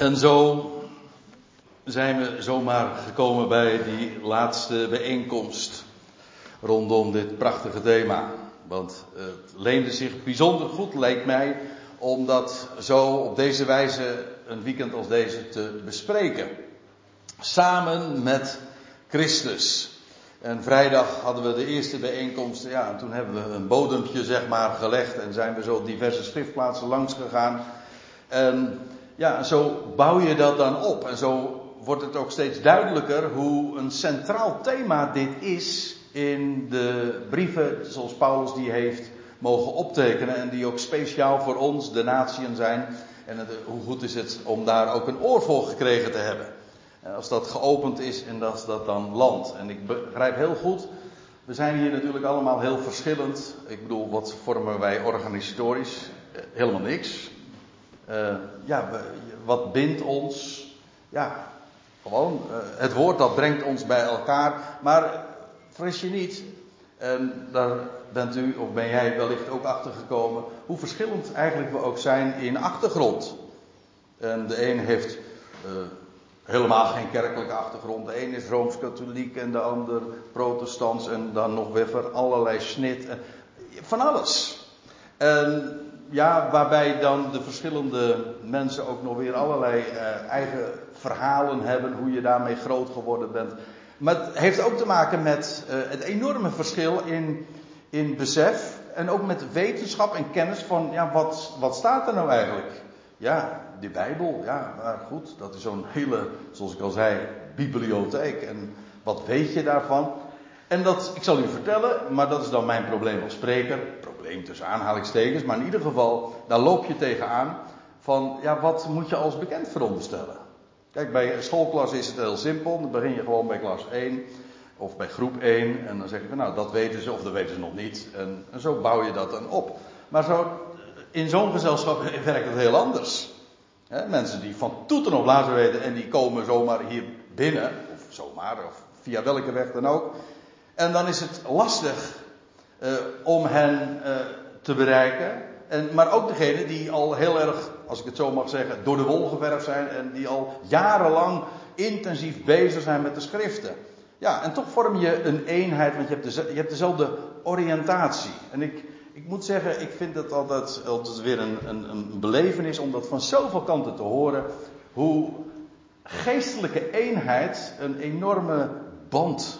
En zo zijn we zomaar gekomen bij die laatste bijeenkomst rondom dit prachtige thema. Want het leende zich bijzonder goed, lijkt mij, om dat zo op deze wijze een weekend als deze te bespreken. Samen met Christus. En vrijdag hadden we de eerste bijeenkomst. Ja, en toen hebben we een bodempje zeg maar gelegd en zijn we zo diverse schriftplaatsen langs gegaan. En ja, zo bouw je dat dan op. En zo wordt het ook steeds duidelijker hoe een centraal thema dit is in de brieven zoals Paulus die heeft mogen optekenen en die ook speciaal voor ons, de natieën zijn. En hoe goed is het om daar ook een oor voor gekregen te hebben. En als dat geopend is en als dat dan landt. En ik begrijp heel goed, we zijn hier natuurlijk allemaal heel verschillend. Ik bedoel, wat vormen wij organisatorisch? Eh, helemaal niks. Uh, ja, wat bindt ons? Ja, gewoon, uh, het woord dat brengt ons bij elkaar. Maar fris je niet, en daar bent u of ben jij wellicht ook achter gekomen, hoe verschillend eigenlijk we ook zijn in achtergrond. En de een heeft uh, helemaal geen kerkelijke achtergrond. De een is rooms-katholiek en de ander protestants en dan nog weer voor allerlei snit. Van alles. En ja, waarbij dan de verschillende mensen ook nog weer allerlei uh, eigen verhalen hebben hoe je daarmee groot geworden bent. Maar het heeft ook te maken met uh, het enorme verschil in, in besef en ook met wetenschap en kennis van ja, wat, wat staat er nou eigenlijk? Ja, de Bijbel, ja, maar goed, dat is zo'n hele, zoals ik al zei, bibliotheek. En wat weet je daarvan? En dat, ik zal u vertellen, maar dat is dan mijn probleem als spreker. Probleem tussen aanhalingstekens, maar in ieder geval, daar loop je tegenaan. Van, ja, wat moet je als bekend veronderstellen? Kijk, bij schoolklas is het heel simpel. Dan begin je gewoon bij klas 1 of bij groep 1. En dan zeg je, nou, dat weten ze of dat weten ze nog niet. En, zo bouw je dat dan op. Maar zo, in zo'n gezelschap werkt het heel anders. Mensen die van toeten op blazen weten en die komen zomaar hier binnen. Of zomaar, of via welke weg dan ook. En dan is het lastig uh, om hen uh, te bereiken. En, maar ook degenen die al heel erg, als ik het zo mag zeggen, door de wol geverfd zijn. En die al jarenlang intensief bezig zijn met de schriften. Ja, en toch vorm je een eenheid, want je hebt, je hebt dezelfde oriëntatie. En ik, ik moet zeggen, ik vind het altijd, weer een, een, een belevenis om dat van zoveel kanten te horen. Hoe geestelijke eenheid een enorme band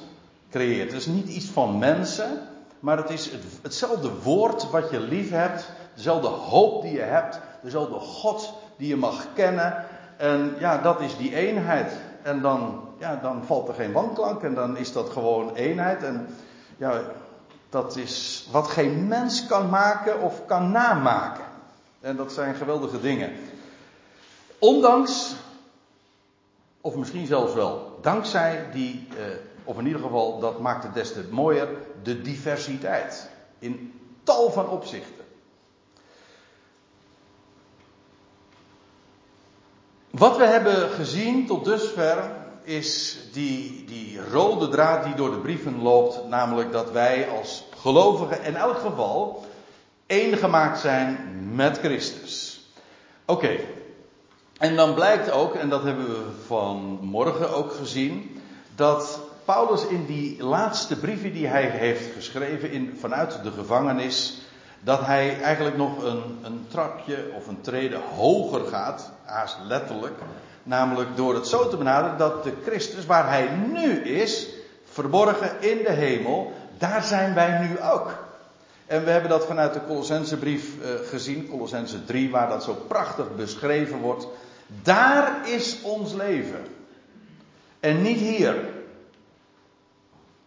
creëert. Is niet iets van mensen, maar het is het, hetzelfde woord wat je lief hebt, dezelfde hoop die je hebt, dezelfde God die je mag kennen. En ja, dat is die eenheid. En dan, ja, dan valt er geen wanklank en dan is dat gewoon eenheid. En ja, dat is wat geen mens kan maken of kan namaken. En dat zijn geweldige dingen. Ondanks, of misschien zelfs wel dankzij die, eh, of in ieder geval, dat maakt het des te mooier, de diversiteit. In tal van opzichten. Wat we hebben gezien tot dusver is die, die rode draad die door de brieven loopt, namelijk dat wij als gelovigen in elk geval één gemaakt zijn met Christus. Oké, en dan blijkt ook, en dat hebben we vanmorgen ook gezien, dat Paulus in die laatste brieven die hij heeft geschreven in, vanuit de gevangenis, dat hij eigenlijk nog een, een trapje of een trede hoger gaat, haast letterlijk, namelijk door het zo te benaderen dat de Christus waar hij nu is, verborgen in de hemel, daar zijn wij nu ook. En we hebben dat vanuit de Colossensebrief uh, gezien, Colossense 3, waar dat zo prachtig beschreven wordt. Daar is ons leven. En niet hier.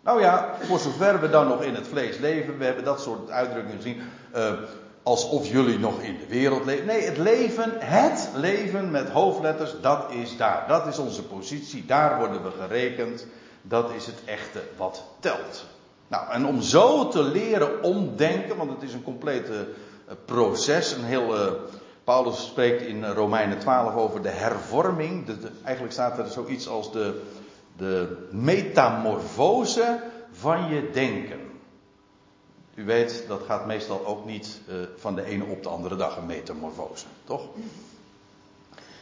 Nou ja, voor zover we dan nog in het vlees leven, we hebben dat soort uitdrukkingen gezien. Uh, alsof jullie nog in de wereld leven. Nee, het leven, het leven met hoofdletters, dat is daar. Dat is onze positie, daar worden we gerekend. Dat is het echte wat telt. Nou, en om zo te leren omdenken, want het is een complete proces, een heel. Uh, Paulus spreekt in Romeinen 12 over de hervorming. Eigenlijk staat er zoiets als de, de metamorfose van je denken. U weet, dat gaat meestal ook niet uh, van de ene op de andere dag een metamorfose, toch?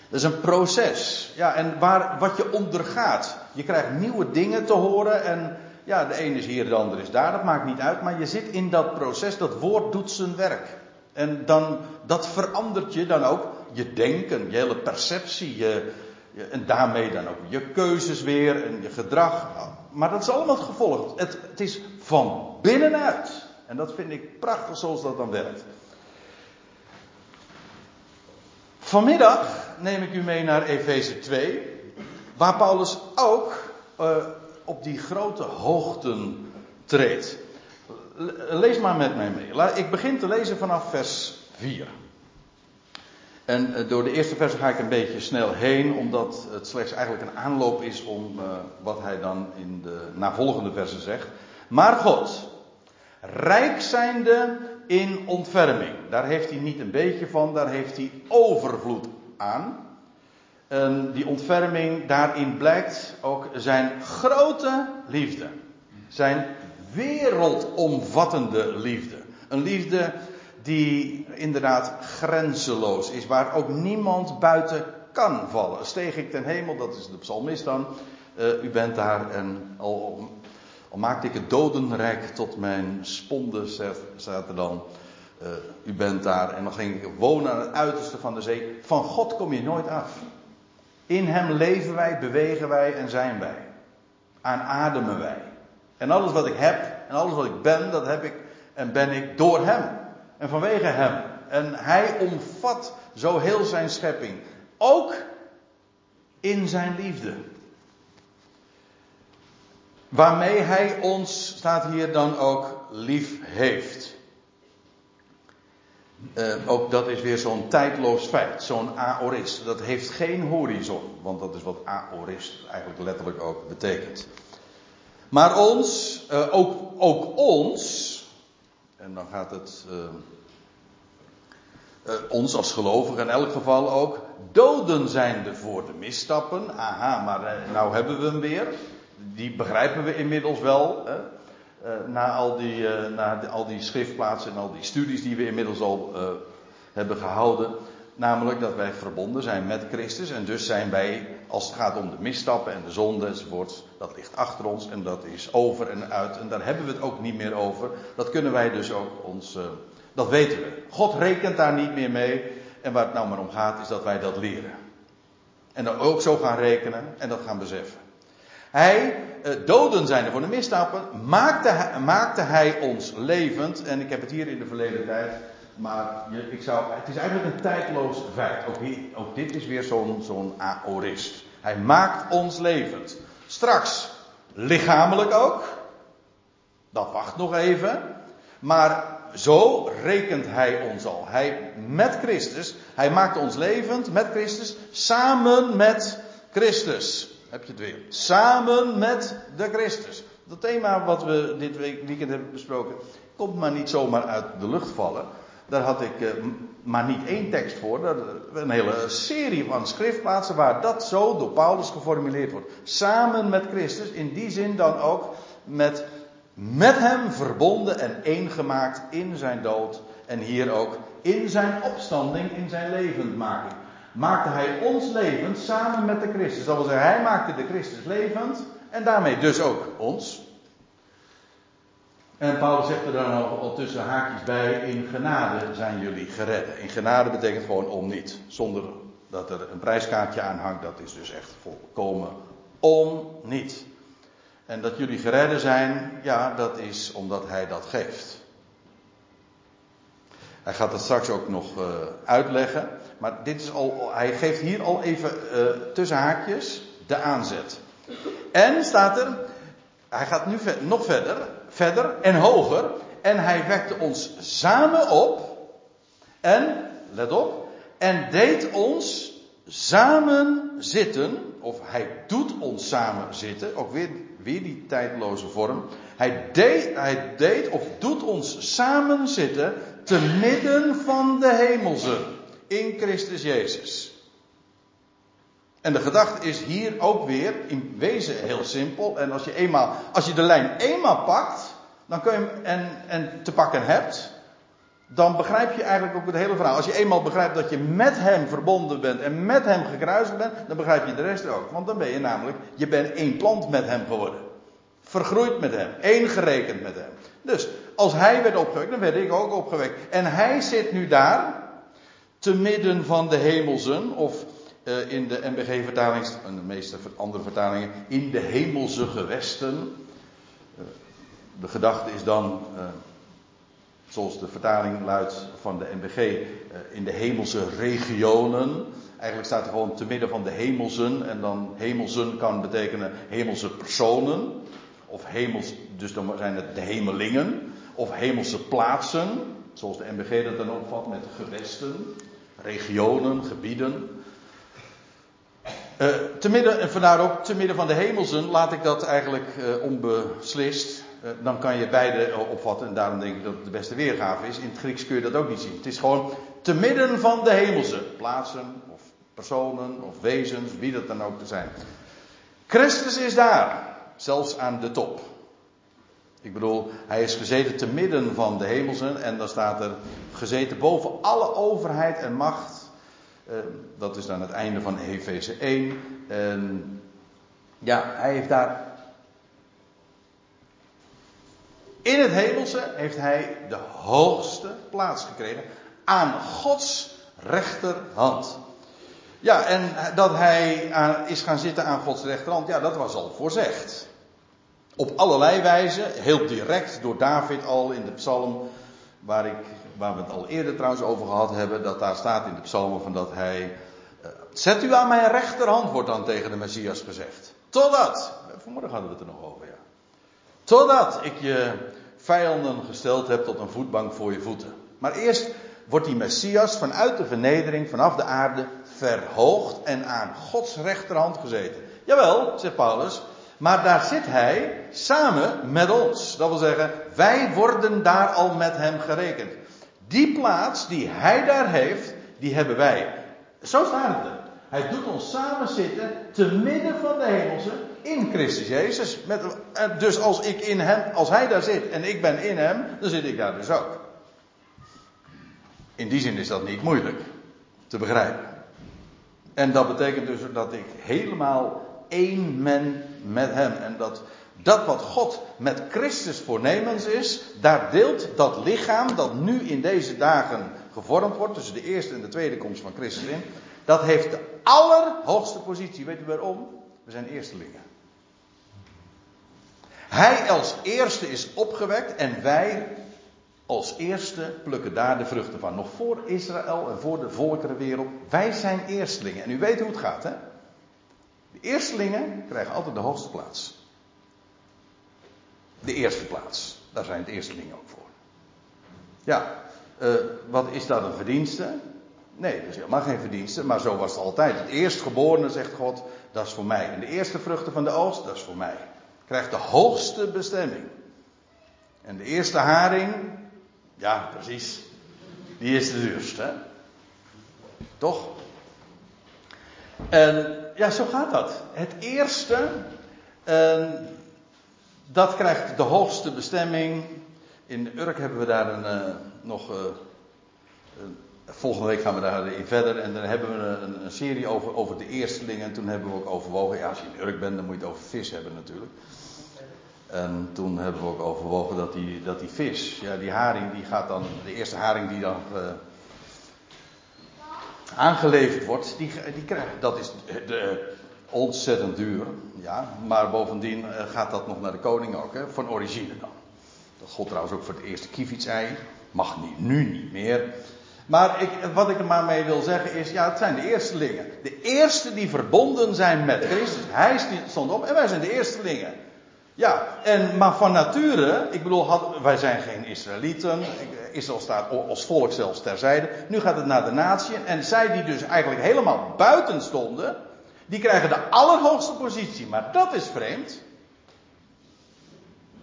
Dat is een proces. Ja, en waar, wat je ondergaat. Je krijgt nieuwe dingen te horen en ja, de ene is hier, de andere is daar. Dat maakt niet uit, maar je zit in dat proces. Dat woord doet zijn werk. En dan, dat verandert je dan ook. Je denken, je hele perceptie. Je, en daarmee dan ook je keuzes weer en je gedrag. Maar dat is allemaal het gevolg. Het, het is van binnenuit. En dat vind ik prachtig zoals dat dan werkt. Vanmiddag neem ik u mee naar Efeze 2, waar Paulus ook uh, op die grote hoogten treedt. Lees maar met mij mee. Ik begin te lezen vanaf vers 4. En uh, door de eerste vers ga ik een beetje snel heen, omdat het slechts eigenlijk een aanloop is om uh, wat hij dan in de navolgende versen zegt. Maar God, rijk zijnde in ontferming. Daar heeft hij niet een beetje van, daar heeft hij overvloed aan. En die ontferming, daarin blijkt ook zijn grote liefde. Zijn wereldomvattende liefde. Een liefde die inderdaad grenzeloos is, waar ook niemand buiten kan vallen. Steeg ik ten hemel, dat is de psalmist dan. Uh, u bent daar en al al maakte ik het dodenrijk tot mijn sponde, staat er dan. Uh, u bent daar en dan ging ik wonen aan het uiterste van de zee. Van God kom je nooit af. In Hem leven wij, bewegen wij en zijn wij. Aanademen wij. En alles wat ik heb en alles wat ik ben, dat heb ik en ben ik door Hem. En vanwege Hem. En Hij omvat zo heel zijn schepping. Ook in zijn liefde. Waarmee hij ons, staat hier dan ook, lief heeft. Uh, ook dat is weer zo'n tijdloos feit, zo'n aorist. Dat heeft geen horizon, want dat is wat aorist eigenlijk letterlijk ook betekent. Maar ons, uh, ook, ook ons, en dan gaat het uh, ons als gelovigen in elk geval ook, doden zijnde voor de misstappen. Aha, maar nou hebben we hem weer die begrijpen we inmiddels wel. Hè? Uh, na, al die, uh, na al die schriftplaatsen en al die studies die we inmiddels al uh, hebben gehouden. Namelijk dat wij verbonden zijn met Christus. En dus zijn wij, als het gaat om de misstappen en de zonde enzovoort. Dat ligt achter ons en dat is over en uit. En daar hebben we het ook niet meer over. Dat kunnen wij dus ook ons. Dat weten we. God rekent daar niet meer mee. En waar het nou maar om gaat is dat wij dat leren. En dan ook zo gaan rekenen en dat gaan beseffen. Hij, eh, doden zijn voor de misstappen, maakte, maakte hij ons levend. En ik heb het hier in de verleden tijd. Maar ik zou, het is eigenlijk een tijdloos feit. Ook, ook dit is weer zo'n zo'n aorist. Hij maakt ons levend. Straks lichamelijk ook. Dat wacht nog even. Maar zo rekent hij ons al. Hij met Christus. Hij maakt ons levend met Christus. Samen met Christus heb je het weer. Samen met de Christus. Dat thema wat we dit weekend hebben besproken, komt maar niet zomaar uit de lucht vallen. Daar had ik uh, maar niet één tekst voor. Een hele serie van schriftplaatsen waar dat zo door Paulus geformuleerd wordt. Samen met Christus, in die zin dan ook met, met hem verbonden en één gemaakt in zijn dood. En hier ook in zijn opstanding, in zijn levendmaking maakte hij ons levend samen met de Christus. Dat wil zeggen, hij maakte de Christus levend en daarmee dus ook ons. En Paulus zegt er dan al, al tussen haakjes bij, in genade zijn jullie geredden. In genade betekent gewoon om niet, zonder dat er een prijskaartje aan hangt, dat is dus echt volkomen om niet. En dat jullie geredden zijn, ja, dat is omdat hij dat geeft. Hij gaat dat straks ook nog uh, uitleggen. Maar dit is al, hij geeft hier al even uh, tussen haakjes de aanzet. En staat er, hij gaat nu nog verder, verder en hoger. En hij wekte ons samen op. En, let op, en deed ons samen zitten. Of hij doet ons samen zitten. Ook weer, weer die tijdloze vorm. Hij deed, hij of doet ons samen zitten te midden van de hemelsen in Christus Jezus. En de gedachte is hier ook weer in wezen heel simpel. En als je, eenmaal, als je de lijn eenmaal pakt, dan kun je hem en, en te pakken hebt, dan begrijp je eigenlijk ook het hele verhaal. Als je eenmaal begrijpt dat je met hem verbonden bent en met hem gekruisigd bent, dan begrijp je de rest ook. Want dan ben je namelijk, je bent één plant met hem geworden. Vergroeid met hem, één gerekend met hem. Dus als hij werd opgewekt, dan werd ik ook opgewekt. En hij zit nu daar, te midden van de hemelsen, of uh, in de MBG-vertaling, en de meeste andere vertalingen, in de hemelse gewesten. Uh, de gedachte is dan, uh, zoals de vertaling luidt van de MBG, in de hemelse regionen. Eigenlijk staat er gewoon te midden van de hemelsen, en dan hemelsen kan betekenen hemelse personen. Of hemels, dus dan zijn het de hemelingen. Of hemelse plaatsen, zoals de MBG dat dan opvat met gewesten, regionen, gebieden. Uh, te midden, en vandaar ook te midden van de hemelsen laat ik dat eigenlijk uh, onbeslist. Uh, dan kan je beide opvatten en daarom denk ik dat het de beste weergave is. In het Grieks kun je dat ook niet zien. Het is gewoon te midden van de hemelsen. Plaatsen of personen of wezens, wie dat dan ook te zijn. Christus is daar. Zelfs aan de top. Ik bedoel, hij is gezeten te midden van de hemelsen en dan staat er gezeten boven alle overheid en macht. Uh, dat is dan het einde van Efeze 1. En ja, hij heeft daar. In het hemelse heeft hij de hoogste plaats gekregen. Aan Gods rechterhand. Ja, en dat hij is gaan zitten aan Gods rechterhand, ja, dat was al voorzegd. Op allerlei wijzen, heel direct door David al in de psalm, waar, ik, waar we het al eerder trouwens over gehad hebben, dat daar staat in de psalmen van dat hij, uh, zet u aan mijn rechterhand, wordt dan tegen de Messias gezegd. Totdat, vanmorgen hadden we het er nog over, ja. Totdat ik je vijanden gesteld heb tot een voetbank voor je voeten. Maar eerst wordt die Messias vanuit de vernedering, vanaf de aarde, verhoogd en aan Gods rechterhand gezeten. Jawel, zegt Paulus, maar daar zit hij samen met ons. Dat wil zeggen, wij worden daar al met hem gerekend. Die plaats die hij daar heeft, die hebben wij. Zo staat het. Hij doet ons samen zitten te midden van de hemelse in Christus Jezus. Met, dus als ik in hem, als hij daar zit en ik ben in hem, dan zit ik daar dus ook. In die zin is dat niet moeilijk te begrijpen. En dat betekent dus dat ik helemaal één ben met hem. En dat dat wat God met Christus voornemens is, daar deelt dat lichaam dat nu in deze dagen gevormd wordt, tussen de eerste en de tweede komst van Christus in, dat heeft de allerhoogste positie. Weet u waarom? We zijn eerstelingen. Hij als eerste is opgewekt en wij als eerste plukken daar de vruchten van. Nog voor Israël en voor de volkerenwereld. Wij zijn eerstelingen. En u weet hoe het gaat, hè? De eerstelingen krijgen altijd de hoogste plaats. De eerste plaats. Daar zijn de eerstelingen ook voor. Ja, uh, wat is dat een verdienste? Nee, dat is helemaal geen verdienste, maar zo was het altijd. Het eerstgeborene, zegt God, dat is voor mij. En de eerste vruchten van de oogst, dat is voor mij. Krijgt de hoogste bestemming. En de eerste haring, ja, precies. Die is de duurste? Toch? En ja, zo gaat dat. Het eerste, uh, dat krijgt de hoogste bestemming. In Urk hebben we daar een, uh, nog. Uh, volgende week gaan we daarin verder. En dan hebben we een, een, serie over, over de eerstelingen. En toen hebben we ook overwogen. Ja, als je in Urk bent, dan moet je het over vis hebben natuurlijk. En toen hebben we ook overwogen dat die, dat die vis, ja, die haring, die gaat dan, de eerste haring die dan uh, aangeleverd wordt, die, die krijgt, dat is de, ontzettend duur, ja, maar bovendien uh, gaat dat nog naar de koning ook, hè, van origine dan. Dat gold trouwens ook voor het eerste kievitsei, mag niet, nu niet meer. Maar ik, wat ik er maar mee wil zeggen is, ja, het zijn de eerstelingen. De eerste die verbonden zijn met Christus. Hij stond op en wij zijn de eerstelingen. Ja, en, maar van nature, ik bedoel, wij zijn geen Israëlieten. Israël staat als volk zelfs terzijde. Nu gaat het naar de natie. En zij die dus eigenlijk helemaal buiten stonden, die krijgen de allerhoogste positie. Maar dat is vreemd.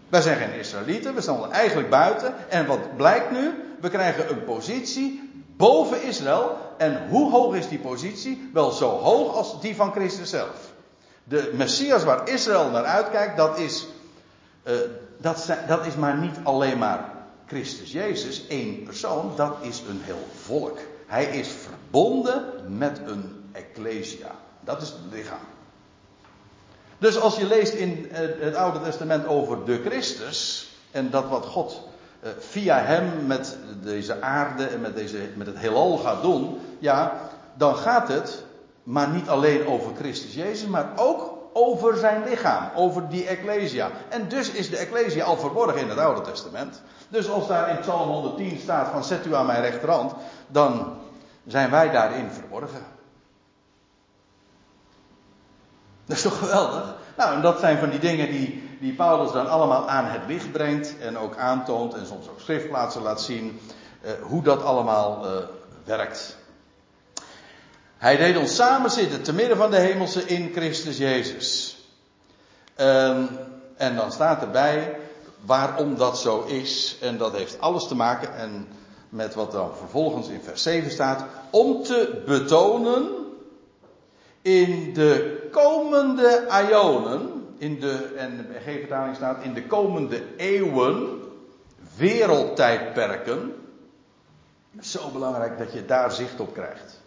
Wij zijn geen Israëlieten, we stonden eigenlijk buiten. En wat blijkt nu? We krijgen een positie boven Israël. En hoe hoog is die positie? Wel zo hoog als die van Christus zelf. De Messias waar Israël naar uitkijkt, dat is, uh, dat, dat is maar niet alleen maar Christus Jezus, één persoon, dat is een heel volk. Hij is verbonden met een ecclesia. Dat is het lichaam. Dus als je leest in eh, het Oude Testament over de Christus en dat wat God eh, via hem met deze aarde en met, deze, met het heelal gaat doen, ja, dan gaat het maar niet alleen over Christus Jezus, maar ook over zijn lichaam, over die Ecclesia. En dus is de Ecclesia al verborgen in het Oude Testament. Dus als daar in Psalm 110 staat van zet u aan mijn rechterhand, dan zijn wij daarin verborgen. Dat is toch geweldig? Nou, en dat zijn van die dingen die, die Paulus dan allemaal aan het licht brengt en ook aantoont en soms ook schriftplaatsen laat zien eh, hoe dat allemaal eh, werkt. Hij deed ons samen zitten te midden van de hemelse in Christus Jezus. Ehm, en dan staat erbij waarom dat zo is. En dat heeft alles te maken en met wat dan vervolgens in vers 7 staat. Om te betonen in de komende ionen, in de, en de G-vertaling staat in de komende eeuwen, wereldtijdperken. Zo belangrijk dat je daar zicht op krijgt.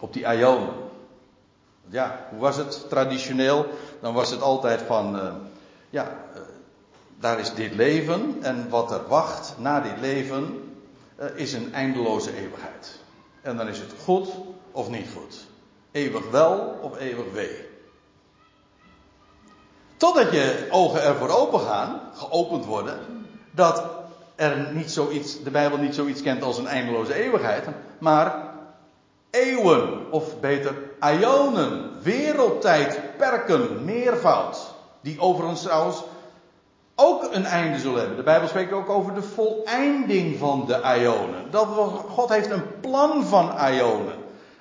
Op die ionen. Ja, hoe was het traditioneel? Dan was het altijd van, uh, ja, uh, daar is dit leven en wat er wacht na dit leven uh, is een eindeloze eeuwigheid. En dan is het goed of niet goed. Eeuwig wel of eeuwig wee. Totdat je ogen ervoor open gaan, geopend worden, dat er niet zoiets, de Bijbel niet zoiets kent als een eindeloze eeuwigheid, maar eeuwen, of beter ionen, wereldtijdperken, meervoud, die overigens trouwens ook een einde zullen hebben. De Bijbel spreekt ook over de voleinding van de ionen. Dat, God heeft een plan van ionen.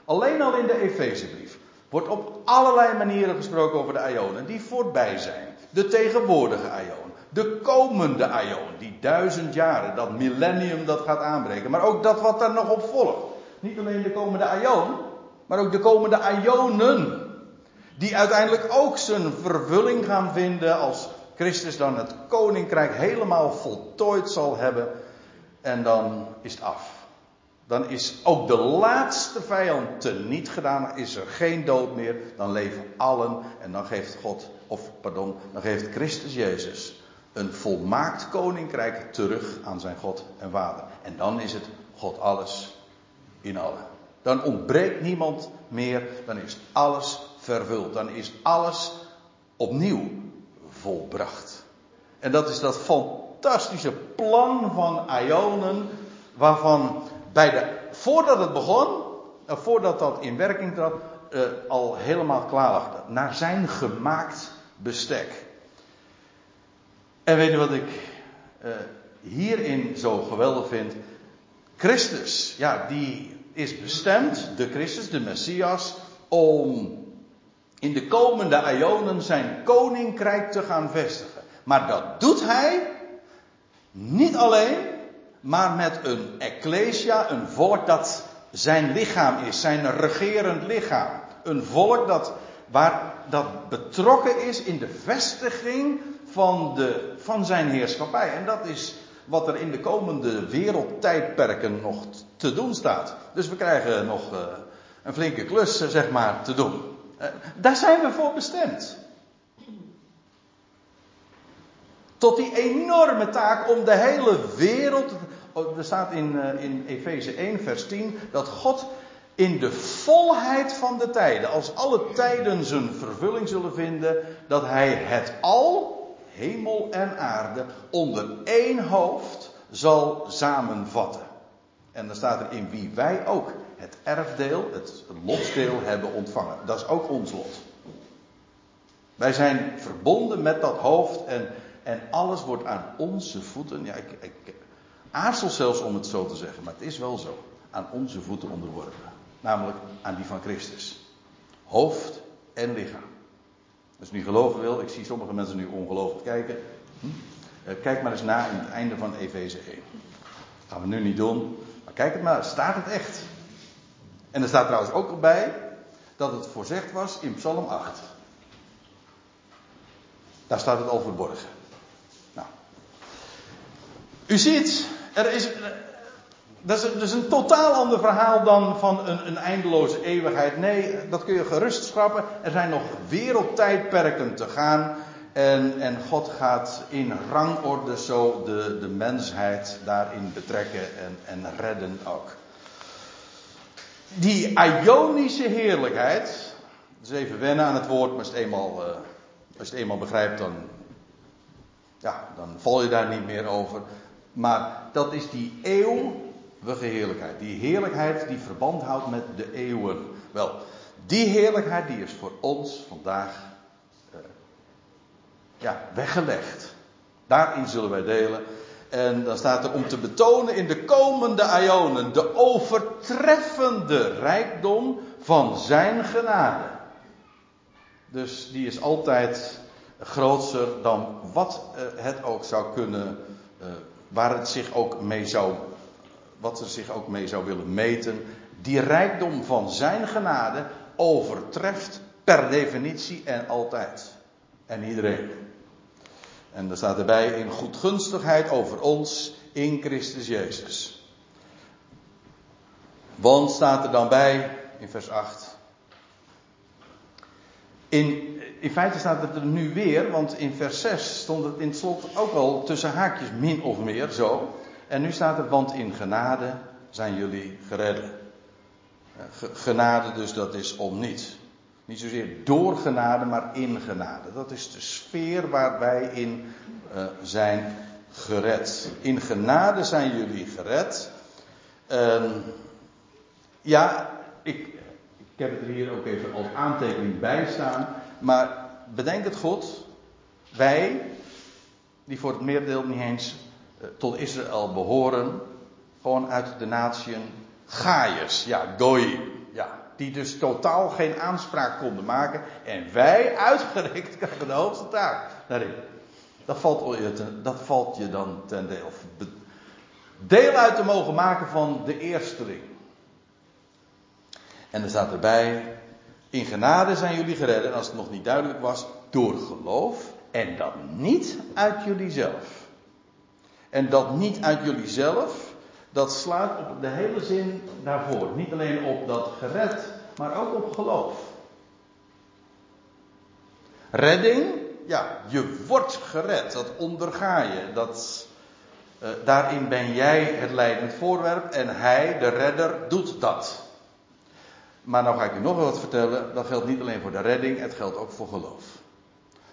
Alleen al in de Efezebrief wordt op allerlei manieren gesproken over de ionen die voorbij zijn. De tegenwoordige ion, de komende ion, die duizend jaren, dat millennium dat gaat aanbreken, maar ook dat wat daar nog op volgt. Niet alleen de komende ion, maar ook de komende ionen. Die uiteindelijk ook zijn vervulling gaan vinden als Christus dan het koninkrijk helemaal voltooid zal hebben. En dan is het af. Dan is ook de laatste vijand teniet gedaan. Is er geen dood meer. Dan leven allen. En dan geeft God, of pardon, dan geeft Christus Jezus een volmaakt koninkrijk terug aan zijn God en Vader. En dan is het God alles in. Dan ontbreekt niemand meer. Dan is alles vervuld. Dan is alles opnieuw volbracht. En dat is dat fantastische plan van Ionen, waarvan bij de, voordat het begon, eh, voordat dat in werking trad, uh, al helemaal klaar lag. Naar zijn gemaakt bestek. En weet je wat ik uh, hierin zo geweldig vind? Christus, ja, die is bestemd, de Christus, de Messias, om in de komende ionen zijn koninkrijk te gaan vestigen. Maar dat doet hij niet alleen, maar met een ecclesia, een volk dat zijn lichaam is, zijn regerend lichaam. Een volk dat, waar, dat betrokken is in de vestiging van, de, van zijn heerschappij. En dat is wat er in de komende wereldtijdperken nog te doen staat. Dus we krijgen nog uh, een flinke klus, uh, zeg maar, te doen. Uh, daar zijn we voor bestemd. Tot die enorme taak om de hele wereld. Er staat in, in Efeze 1, vers 10, dat God in de volheid van de tijden, als alle tijden zijn vervulling zullen vinden, dat Hij het al, hemel en aarde, onder één hoofd zal samenvatten. En dan staat er in wie wij ook het erfdeel, het lotsdeel hebben ontvangen. Dat is ook ons lot. Wij zijn verbonden met dat hoofd en, en alles wordt aan onze voeten. Ja, ik, ik aarzel zelfs om het zo te zeggen, maar het is wel zo. Aan onze voeten onderworpen. Namelijk aan die van Christus. Hoofd en lichaam. Als je niet geloven wil, ik zie sommige mensen nu ongelooflijk kijken. Hm? Kijk maar eens na in het einde van Efeze 1. Dat gaan we nu niet doen. Maar kijk het maar, staat het echt. En er staat trouwens ook bij dat het voorzegd was in Psalm 8. Daar staat het al verborgen. Nou. U ziet, er is, dat, is, dat is een totaal ander verhaal dan van een, een eindeloze eeuwigheid. Nee, dat kun je gerust schrappen. Er zijn nog wereldtijdperken te gaan. En, en God gaat in rangorde zo de, de mensheid daarin betrekken en, en redden ook. Die Ionische heerlijkheid. Dus even wennen aan het woord, maar als je het eenmaal, uh, als je het eenmaal begrijpt, dan, ja, dan val je daar niet meer over. Maar dat is die eeuwige heerlijkheid. Die heerlijkheid die verband houdt met de eeuwen. Wel, die heerlijkheid die is voor ons vandaag ja, weggelegd. Daarin zullen wij delen. En dan staat er om te betonen in de komende ionen de overtreffende rijkdom van zijn genade. Dus die is altijd groter dan wat eh, het ook zou kunnen, eh, waar het zich ook mee zou, wat er zich ook mee zou willen meten. Die rijkdom van zijn genade overtreft per definitie en altijd. En iedereen. En er staat erbij in goedgunstigheid over ons in Christus Jezus. Want staat er dan bij in vers 8. In, in feite staat het er nu weer, want in vers 6 stond het in het slot ook al tussen haakjes min of meer zo. En nu staat er, want in genade zijn jullie geredden. Genade dus, dat is om niets. Niet zozeer door genade, maar in genade. Dat is de sfeer waar wij in uh, zijn gered. In genade zijn jullie gered. Uh, ja, ik, ik heb het er hier ook even als aantekening bij staan. Maar bedenk het goed. Wij, die voor het meerdeel niet eens tot Israël behoren, gewoon uit de natieën Gaius, ja, Goy, ja, die dus totaal geen aanspraak konden maken. En wij, uitgerekend, krijgen de hoogste taak daarin. Dat valt je, dat valt je dan ten deel. Deel uit te mogen maken van de eersteling. En er staat erbij, in genade zijn jullie gered. En als het nog niet duidelijk was, door geloof. En dat niet uit jullie zelf. En dat niet uit jullie zelf, dat slaat op de hele zin daarvoor. Niet alleen op dat gered, maar ook op geloof. Redding, ja, je wordt gered. Dat onderga je. Dat, uh, daarin ben jij het leidend voorwerp en hij, de redder, doet dat. Maar nou ga ik u nog wat vertellen. Dat geldt niet alleen voor de redding, het geldt ook voor geloof.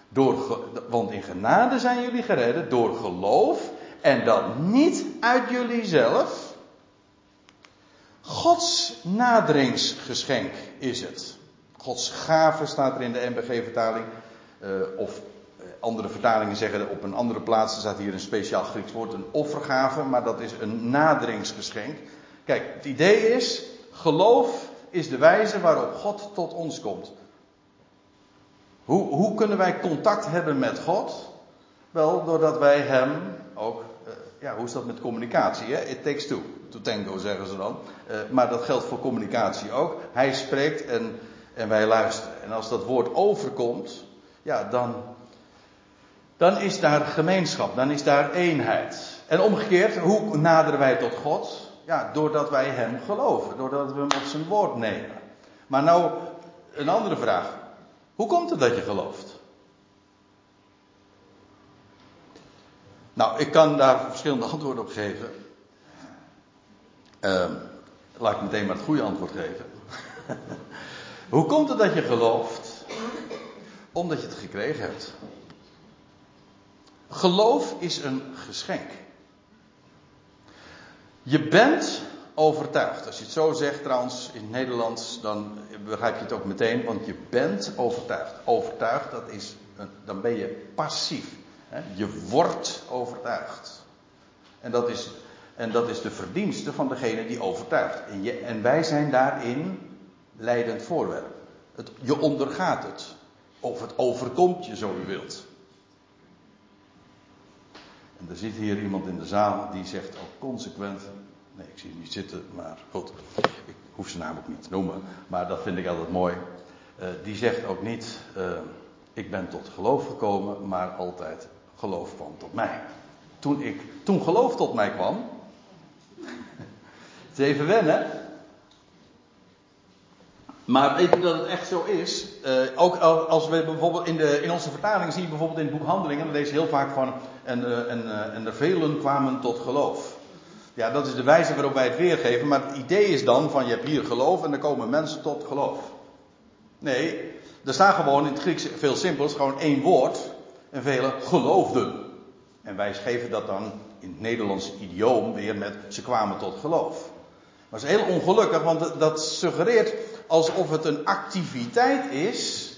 Door, want in genade zijn jullie geredden door geloof en dat niet uit jullie zelf. Gods naderingsgeschenk is het. Gods gave staat er in de NBG-vertaling. Uh, of eh, andere vertalingen zeggen op een andere plaats, er staat hier een speciaal Grieks woord, een offergave, maar dat is een naderingsgeschenk. Kijk, het idee is, geloof is de wijze waarop God tot ons komt. Hoe, hoe kunnen wij contact hebben met God? Wel, doordat wij Hem ook ja, hoe is dat met communicatie? Hè? It takes two to tango, zeggen ze dan. Uh, maar dat geldt voor communicatie ook. Hij spreekt en, en wij luisteren. En als dat woord overkomt, ja, dan, dan is daar gemeenschap, dan is daar eenheid. En omgekeerd, hoe naderen wij tot God? Ja, doordat wij Hem geloven, doordat we Hem op zijn woord nemen. Maar nou, een andere vraag. Hoe komt het dat je gelooft? Nou, ik kan daar verschillende antwoorden op geven. Uh, laat ik meteen maar het goede antwoord geven. Hoe komt het dat je gelooft? Omdat je het gekregen hebt. Geloof is een geschenk. Je bent overtuigd. Als je het zo zegt trouwens in het Nederlands, dan begrijp je het ook meteen, want je bent overtuigd. Overtuigd, dat is, dan ben je passief. Je wordt overtuigd. En dat is, en dat is de verdienste van degene die overtuigt. En, je, en wij zijn daarin leidend voorwerp. Het, je ondergaat het. Of het overkomt je, zo u wilt. En er zit hier iemand in de zaal die zegt ook consequent. Nee, ik zie hem niet zitten, maar goed. Ik hoef zijn naam ook niet te noemen. Maar dat vind ik altijd mooi. Uh, die zegt ook niet. Uh, ik ben tot geloof gekomen, maar altijd geloof kwam tot mij. toen, ik, toen geloof tot mij kwam. Het is even wennen. Maar weet u dat het echt zo is? Uh, ook als we bijvoorbeeld in, de, in onze vertaling zien, bijvoorbeeld in het boek Handelingen, dan lees je heel vaak van. En, uh, en, uh, en er velen kwamen tot geloof. Ja, dat is de wijze waarop wij het weergeven. Maar het idee is dan van je hebt hier geloof en er komen mensen tot geloof. Nee, er staat gewoon in het Grieks veel simpels, gewoon één woord. En velen geloofden. En wij geven dat dan in het Nederlandse idioom weer met ze kwamen tot geloof. Maar het is heel ongelukkig, want dat suggereert alsof het een activiteit is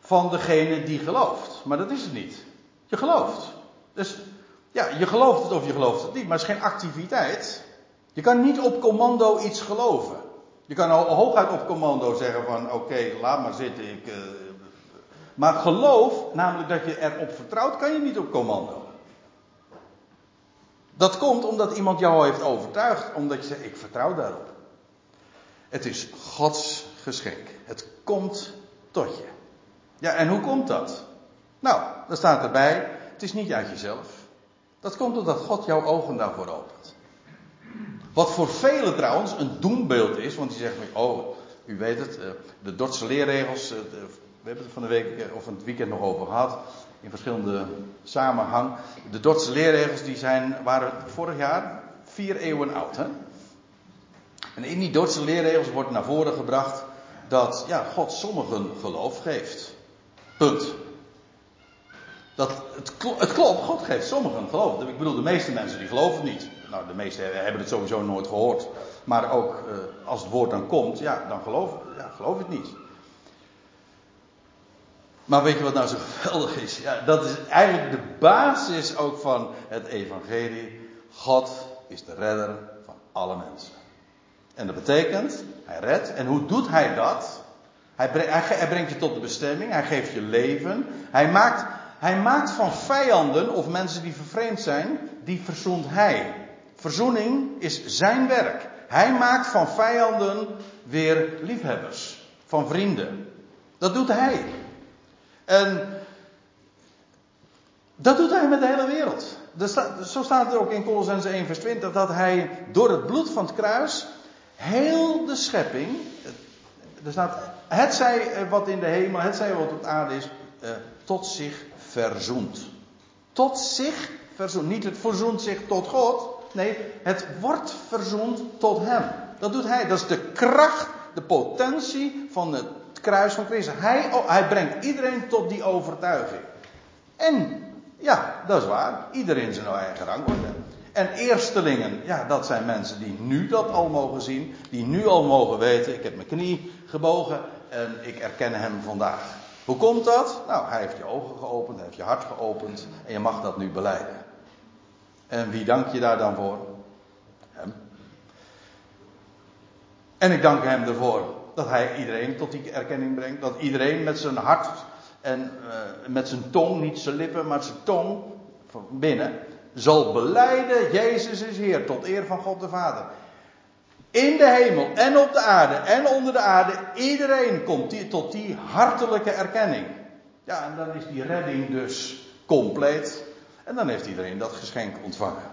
van degene die gelooft. Maar dat is het niet. Je gelooft. Dus ja, je gelooft het of je gelooft het niet, maar het is geen activiteit. Je kan niet op commando iets geloven. Je kan hooguit op commando zeggen van oké, laat maar zitten. Ik, uh, maar geloof, namelijk dat je erop vertrouwt, kan je niet op commando. Dat komt omdat iemand jou heeft overtuigd, omdat je zegt ik vertrouw daarop. Het is Gods geschenk. Het komt tot je. Ja, en hoe komt dat? Nou, dan staat erbij, het is niet uit jezelf. Dat komt doordat God jouw ogen daarvoor opent. Wat voor velen trouwens een doembeeld is, want die zeggen, oh, u weet het, eh, de Dordtse leerregels, eh, we hebben het van de week eh, of het weekend nog over gehad, in verschillende samenhang. De Dordtse leerregels die zijn, waren vorig jaar vier eeuwen oud. Hè? En in die Dordtse leerregels wordt naar voren gebracht dat ja, God sommigen geloof geeft. Punt. Dat, het, het klopt, God geeft sommigen geloof. Ik bedoel, de meeste mensen die geloven niet. Nou, de meesten hebben het sowieso nooit gehoord. Maar ook eh, als het woord dan komt, ja, dan geloof, ja, geloof het niet. Maar weet je wat nou zo geweldig is? Ja, dat is eigenlijk de basis ook van het evangelie. God is de redder van alle mensen. En dat betekent, hij redt. En hoe doet hij dat? Hij brengt, je tot de bestemming. Hij geeft je leven. Hij maakt, hij maakt van vijanden of mensen die vervreemd zijn, die verzoent hij. Verzoening is zijn werk. Hij maakt van vijanden weer liefhebbers. Van vrienden. Dat doet hij. En dat doet hij met de hele wereld. Zo staat het ook in Colossense 1 vers 20 dat hij door het bloed van het kruis heel de schepping, er staat, het zij eh, wat in de hemel, het zij wat op aarde is, eh, tot zich verzoent. Tot zich verzoent. Niet het verzoent zich tot God. Nee, het wordt verzoend tot Hem. Dat doet Hij. Dat is de kracht, de potentie van het kruis van Christus. Hij, oh, hij brengt iedereen tot die overtuiging. En, ja, dat is waar. Iedereen zijn eigen rangorde. En eerstelingen, ja, dat zijn mensen die nu dat al mogen zien. Die nu al mogen weten, ik heb mijn knie gebogen en ik erken hem vandaag. Hoe komt dat? Nou, hij heeft je ogen geopend, hij heeft je hart geopend en je mag dat nu beleiden. En wie dank je daar dan voor? Hem. En ik dank hem ervoor dat hij iedereen tot die erkenning brengt. Dat iedereen met zijn hart en uh, met zijn tong, niet zijn lippen, maar zijn tong van binnen, zal beleiden: Jezus is Heer, tot eer van God de Vader. In de hemel en op de aarde en onder de aarde, iedereen komt die, tot die hartelijke erkenning. Ja, en dan is die redding dus compleet. En dan heeft iedereen dat geschenk ontvangen.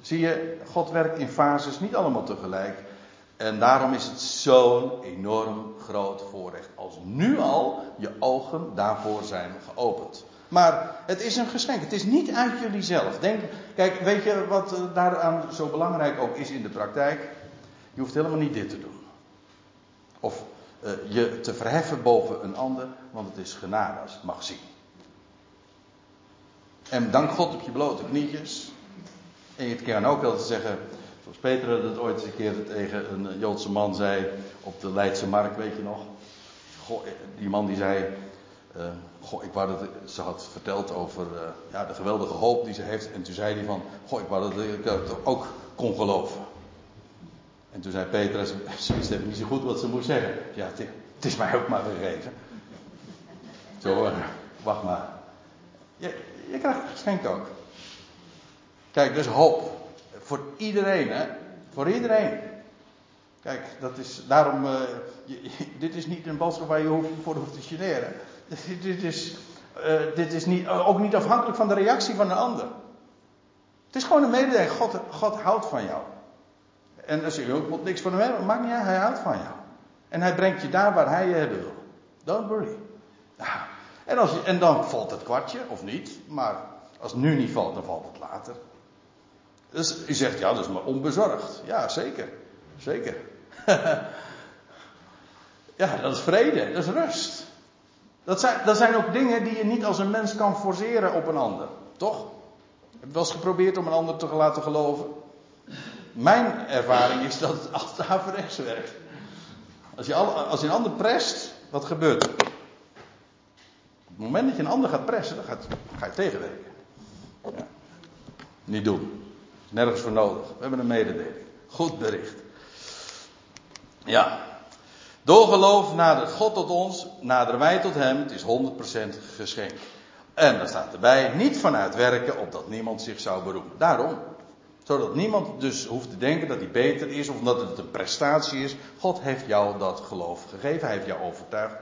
Zie je, God werkt in fases, niet allemaal tegelijk. En daarom is het zo'n enorm groot voorrecht als nu al je ogen daarvoor zijn geopend. Maar het is een geschenk. Het is niet uit jullie zelf. Denk, kijk, weet je wat eh, daaraan zo belangrijk ook is in de praktijk? Je hoeft helemaal niet dit te doen. Of uh, je te verheffen boven een ander, want het is genade als het mag zien. En dank God op je blote knietjes. En je kan ook altijd zeggen, zoals Peter het ooit eens een keer tegen een Joodse man zei op de Leidse markt, weet je nog? Goh, die man die zei, uh, goh, ik wou dat ze had verteld over ja, de geweldige hoop die ze heeft. En toen zei hij van, goh, ik wou dat ik dat ook kon geloven. En toen zei Petrus, ze wist even niet zo goed wat ze moest zeggen. Ja, het, is mij ook maar gegeven. Zo, wacht maar. Je, je krijgt geschenk ook. Kijk, dus hoop. Voor iedereen, hè. Voor iedereen. Kijk, dat is, daarom, je, dit is niet een boodschap waar je voor hoeft te generen. Dit is Uh, dit is niet, uh, ook niet afhankelijk van de reactie van een ander. Het is gewoon een mededeling. God, God houdt van jou. En als je ook moet niks van hem hebben, maakt niet uit, hij houdt van jou. En hij brengt je daar waar hij je hebben wil. Don't worry. En, als je, en dan valt het kwartje, of niet. Maar als het nu niet valt, dan valt het later. Dus je zegt, ja, dat is maar onbezorgd. Ja, zeker. Zeker. ja, dat is vrede, dat is rust. Dat zijn, dat zijn ook dingen die je niet als een mens kan forceren op een ander. Toch? Heb je wel eens geprobeerd om een ander te laten geloven? Mijn ervaring is dat het altijd averechts werkt. Als je, als je een ander prest, wat gebeurt er? Op het moment dat je een ander gaat pressen, dan, ga je tegenwerken. Ja. Niet doen. Nergens voor nodig. We hebben een mededeling. Goed bericht. Ja. Door geloof nadert God tot ons, naderen wij tot Hem. Het is 100% geschenk. En dan staat erbij, niet vanuit werken, opdat niemand zich zou beroemen. Daarom. Zodat niemand dus hoeft te denken dat hij beter is of dat het een prestatie is. God heeft jou dat geloof gegeven. Hij heeft jou overtuigd.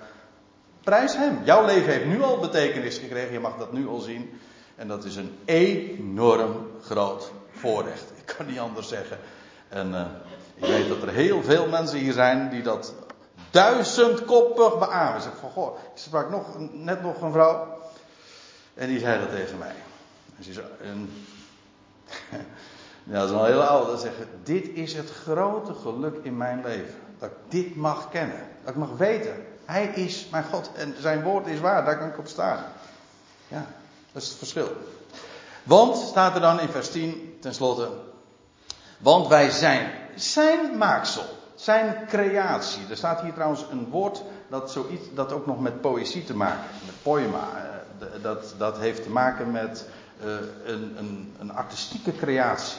Prijs hem. Jouw leven heeft nu al betekenis gekregen. Je mag dat nu al zien. En dat is een enorm groot voorrecht. Ik kan niet anders zeggen. En uh, ik weet dat er heel veel mensen hier zijn die dat duizendkoppig beamen. Ik zeg van goh, ik sprak nog, net nog een vrouw. En die zei dat tegen mij. En ze zei, ja, dat is een hele oude. zeggen, dit is het grote geluk in mijn leven. Dat ik dit mag kennen. Dat ik mag weten. Hij is mijn God en zijn woord is waar. Daar kan ik op staan. Ja, dat is het verschil. Want, staat er dan in vers 10, tenslotte. Want wij zijn zijn maaksel. Zijn creatie. Er staat hier trouwens een woord dat, zoiets, dat ook nog met poëzie te maken Met poema. Eh, dat, dat heeft te maken met uh, een, een, een artistieke creatie.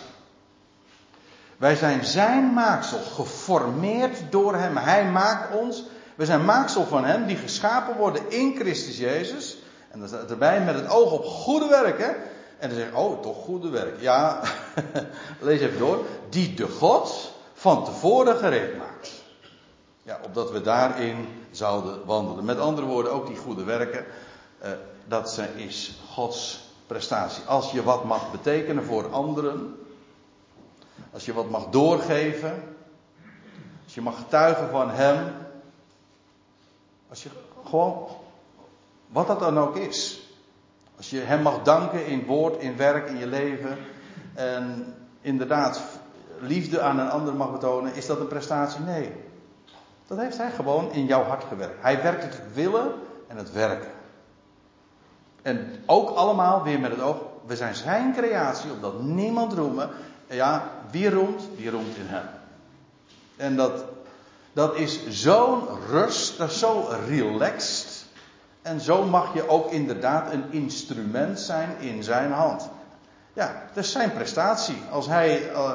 Wij zijn zijn maaksel, geformeerd door hem. Hij maakt ons. We zijn maaksel van hem, die geschapen worden in Christus Jezus. En dan staat met het oog op goede werken. En dan zeg oh, toch goede werk. Ja, lees even door. Die de God van tevoren gereed maakt. Ja, opdat we daarin zouden wandelen. Met andere woorden, ook die goede werken. Eh, dat is Gods prestatie. Als je wat mag betekenen voor anderen. Als je wat mag doorgeven. Als je mag getuigen van Hem. Als je gewoon, wat dat dan ook is. Als je Hem mag danken in woord, in werk, in je leven. En inderdaad liefde aan een ander mag betonen. Is dat een prestatie? Nee. Dat heeft Hij gewoon in jouw hart gewerkt. Hij werkt het willen en het werken. En ook allemaal weer met het oog. We zijn zijn creatie, opdat niemand roemen. Ja, wie roemt? Wie roemt in hem. En dat, dat is zo'n rust, dat is zo relaxed. En zo mag je ook inderdaad een instrument zijn in zijn hand. Ja, dat is zijn prestatie. Als, hij, uh,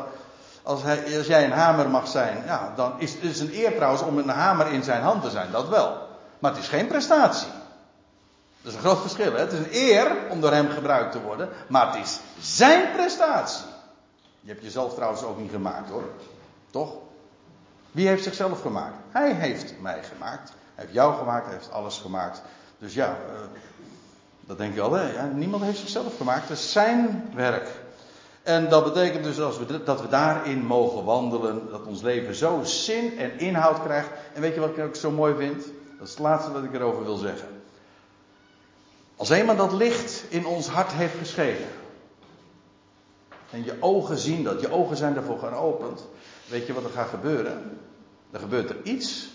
als, hij, als jij een hamer mag zijn, ja, dan is het een eer trouwens om een hamer in zijn hand te zijn, dat wel. Maar het is geen prestatie. Dat is een groot verschil. Hè? Het is een eer om door hem gebruikt te worden, maar het is zijn prestatie. Je hebt jezelf trouwens ook niet gemaakt hoor. Toch? Wie heeft zichzelf gemaakt? Hij heeft mij gemaakt. Hij heeft jou gemaakt, hij heeft alles gemaakt. Dus ja, uh, dat denk je al, hè? Niemand heeft zichzelf gemaakt. Het is zijn werk. En dat betekent dus als we, dat we daarin mogen wandelen, dat ons leven zo zin en inhoud krijgt. En weet je wat ik ook zo mooi vind? Dat is het laatste wat ik erover wil zeggen. Als eenmaal dat licht in ons hart heeft geschenen. En je ogen zien dat, je ogen zijn daarvoor geopend. Weet je wat er gaat gebeuren? Er gebeurt er iets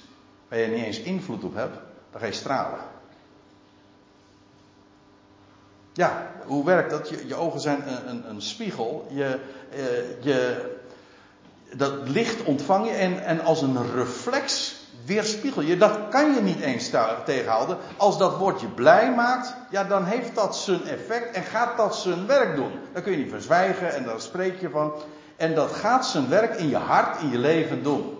waar je niet eens invloed op hebt. Dan ga je stralen. Ja, hoe werkt dat? Je, je ogen zijn een, een, een spiegel. Je, eh, je, dat licht ontvang je en, en als een reflex weerspiegel je. Dat kan je niet eens tegenhouden. Als dat woord je blij maakt, ja, dan heeft dat zijn effect en gaat dat zijn werk doen. Dan kun je niet verzwijgen en daar spreek je van. En dat gaat zijn werk in je hart, in je leven doen.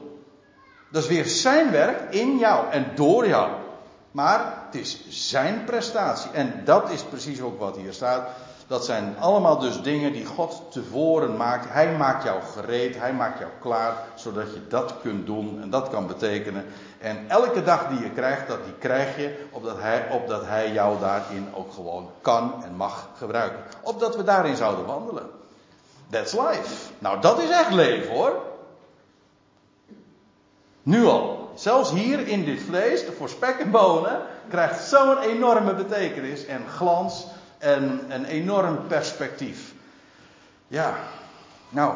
Dat is weer zijn werk in jou en door jou. Maar het is zijn prestatie. En dat is precies ook wat hier staat. Dat zijn allemaal dus dingen die God tevoren maakt. Hij maakt jou gereed, hij maakt jou klaar, zodat je dat kunt doen en dat kan betekenen. En elke dag die je krijgt, dat die krijg je opdat hij, opdat hij jou daarin ook gewoon kan en mag gebruiken. Opdat we daarin zouden wandelen. That's life. Nou, dat is echt leven hoor. Nu al. Zelfs hier in dit vlees, voor spek en bonen, krijgt zo'n enorme betekenis en glans en een enorm perspectief. Ja, nou,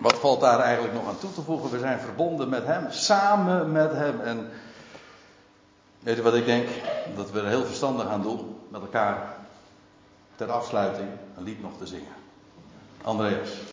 wat valt daar eigenlijk nog aan toe te voegen? We zijn verbonden met Hem, samen met Hem. En weet je wat ik denk? Dat we er heel verstandig aan doen met elkaar ter afsluiting een lied nog te zingen. Andreas.